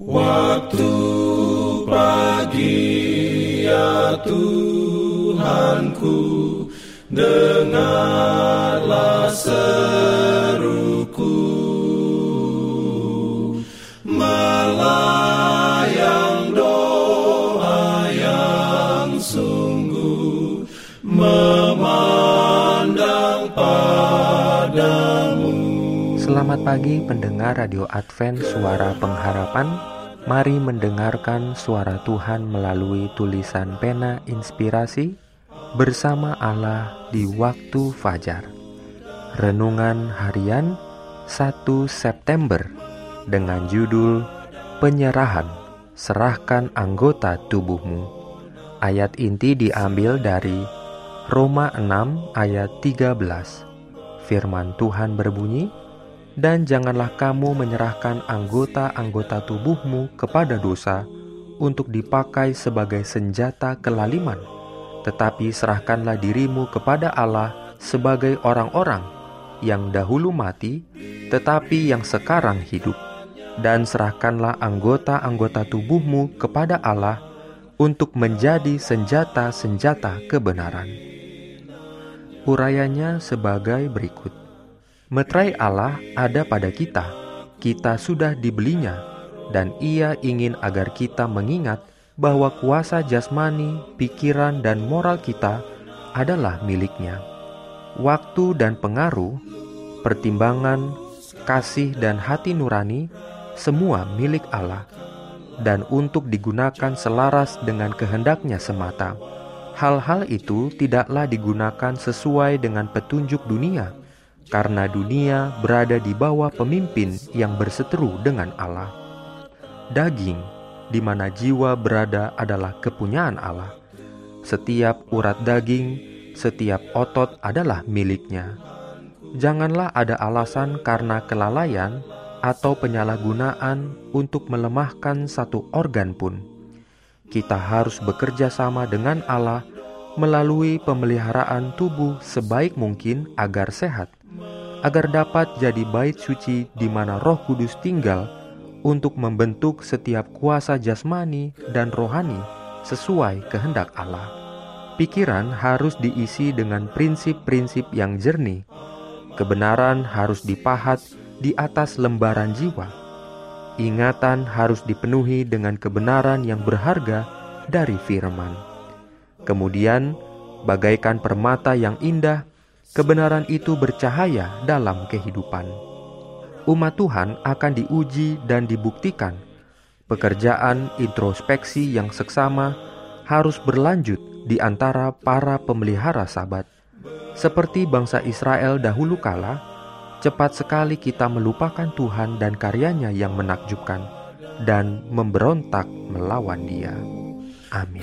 Waktu pagi ya Tuhanku Dengarlah Selamat pagi pendengar Radio Advent Suara Pengharapan Mari mendengarkan suara Tuhan melalui tulisan pena inspirasi bersama Allah di waktu fajar. Renungan harian 1 September dengan judul Penyerahan, serahkan anggota tubuhmu. Ayat inti diambil dari Roma 6 ayat 13. Firman Tuhan berbunyi, dan janganlah kamu menyerahkan anggota-anggota tubuhmu kepada dosa untuk dipakai sebagai senjata kelaliman, tetapi serahkanlah dirimu kepada Allah sebagai orang-orang yang dahulu mati, tetapi yang sekarang hidup, dan serahkanlah anggota-anggota tubuhmu kepada Allah untuk menjadi senjata-senjata kebenaran. Urayanya sebagai berikut. Metrai Allah ada pada kita. Kita sudah dibelinya, dan Ia ingin agar kita mengingat bahwa kuasa jasmani, pikiran, dan moral kita adalah miliknya. Waktu dan pengaruh, pertimbangan, kasih, dan hati nurani semua milik Allah, dan untuk digunakan selaras dengan kehendaknya semata. Hal-hal itu tidaklah digunakan sesuai dengan petunjuk dunia karena dunia berada di bawah pemimpin yang berseteru dengan Allah. Daging, di mana jiwa berada, adalah kepunyaan Allah. Setiap urat daging, setiap otot adalah miliknya. Janganlah ada alasan karena kelalaian atau penyalahgunaan untuk melemahkan satu organ pun. Kita harus bekerja sama dengan Allah melalui pemeliharaan tubuh sebaik mungkin agar sehat agar dapat jadi bait suci di mana Roh Kudus tinggal untuk membentuk setiap kuasa jasmani dan rohani sesuai kehendak Allah. Pikiran harus diisi dengan prinsip-prinsip yang jernih. Kebenaran harus dipahat di atas lembaran jiwa. Ingatan harus dipenuhi dengan kebenaran yang berharga dari firman. Kemudian, bagaikan permata yang indah, kebenaran itu bercahaya dalam kehidupan. Umat Tuhan akan diuji dan dibuktikan. Pekerjaan introspeksi yang seksama harus berlanjut di antara para pemelihara sabat. Seperti bangsa Israel dahulu kala, cepat sekali kita melupakan Tuhan dan karyanya yang menakjubkan dan memberontak melawan dia. Amin.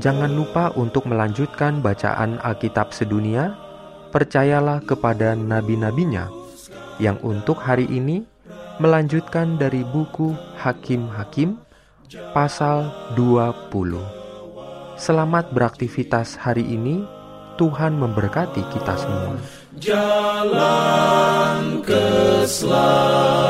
Jangan lupa untuk melanjutkan bacaan Alkitab sedunia. Percayalah kepada nabi-nabinya yang untuk hari ini melanjutkan dari buku Hakim-Hakim pasal 20. Selamat beraktivitas hari ini. Tuhan memberkati kita semua. Jalan keselamatan